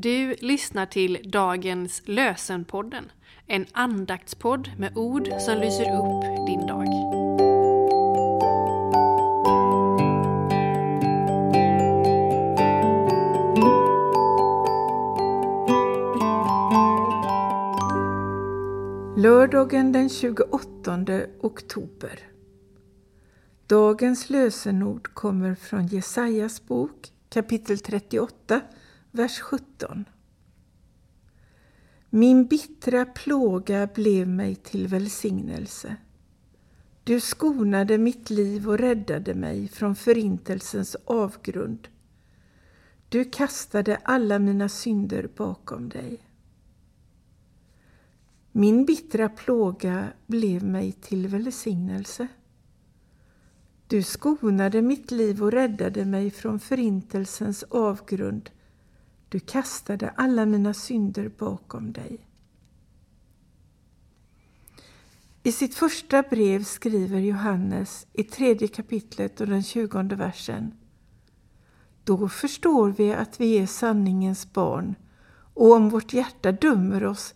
Du lyssnar till dagens Lösenpodden, en andaktspodd med ord som lyser upp din dag. Lördagen den 28 oktober. Dagens lösenord kommer från Jesajas bok kapitel 38, vers 17. Min bittra plåga blev mig till välsignelse. Du skonade mitt liv och räddade mig från förintelsens avgrund. Du kastade alla mina synder bakom dig. Min bittra plåga blev mig till välsignelse. Du skonade mitt liv och räddade mig från förintelsens avgrund. Du kastade alla mina synder bakom dig. I sitt första brev skriver Johannes i tredje kapitlet och den tjugonde versen. Då förstår vi att vi är sanningens barn och om vårt hjärta dömer oss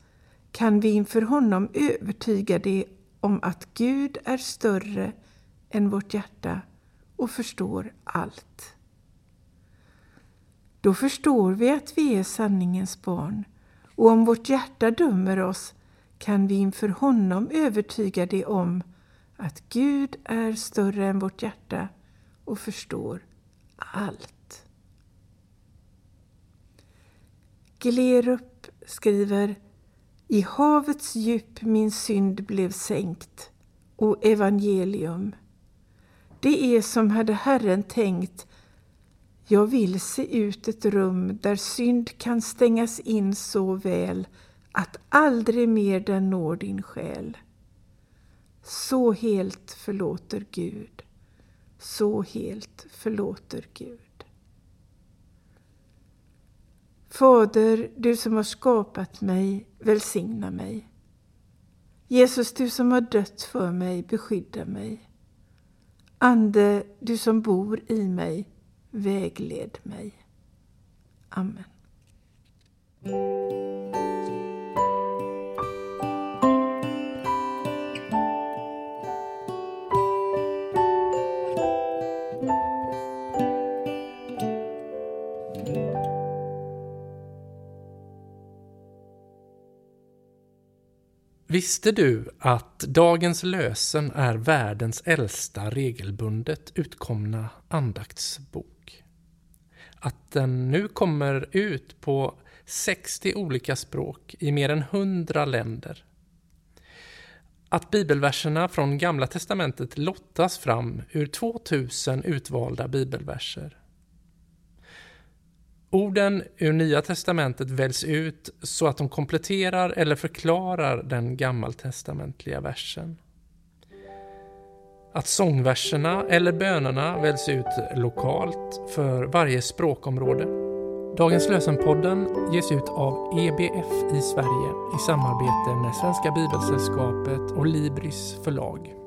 kan vi inför honom övertyga det om att Gud är större än vårt hjärta och förstår allt. Då förstår vi att vi är sanningens barn och om vårt hjärta dömer oss kan vi inför honom övertyga det om att Gud är större än vårt hjärta och förstår allt. Glerup skriver I havets djup min synd blev sänkt, o evangelium. Det är som hade Herren tänkt jag vill se ut ett rum där synd kan stängas in så väl att aldrig mer den når din själ. Så helt förlåter Gud, så helt förlåter Gud. Fader, du som har skapat mig, välsigna mig. Jesus, du som har dött för mig, beskydda mig. Ande, du som bor i mig, vägled mig. Amen. Visste du att dagens lösen är världens äldsta regelbundet utkomna andaktsbok? Att den nu kommer ut på 60 olika språk i mer än 100 länder. Att bibelverserna från Gamla Testamentet lottas fram ur 2000 utvalda bibelverser. Orden ur Nya testamentet väljs ut så att de kompletterar eller förklarar den gammaltestamentliga versen. Att sångverserna eller bönerna väljs ut lokalt för varje språkområde. Dagens lösenpodden ges ut av EBF i Sverige i samarbete med Svenska Bibelsällskapet och Libris förlag.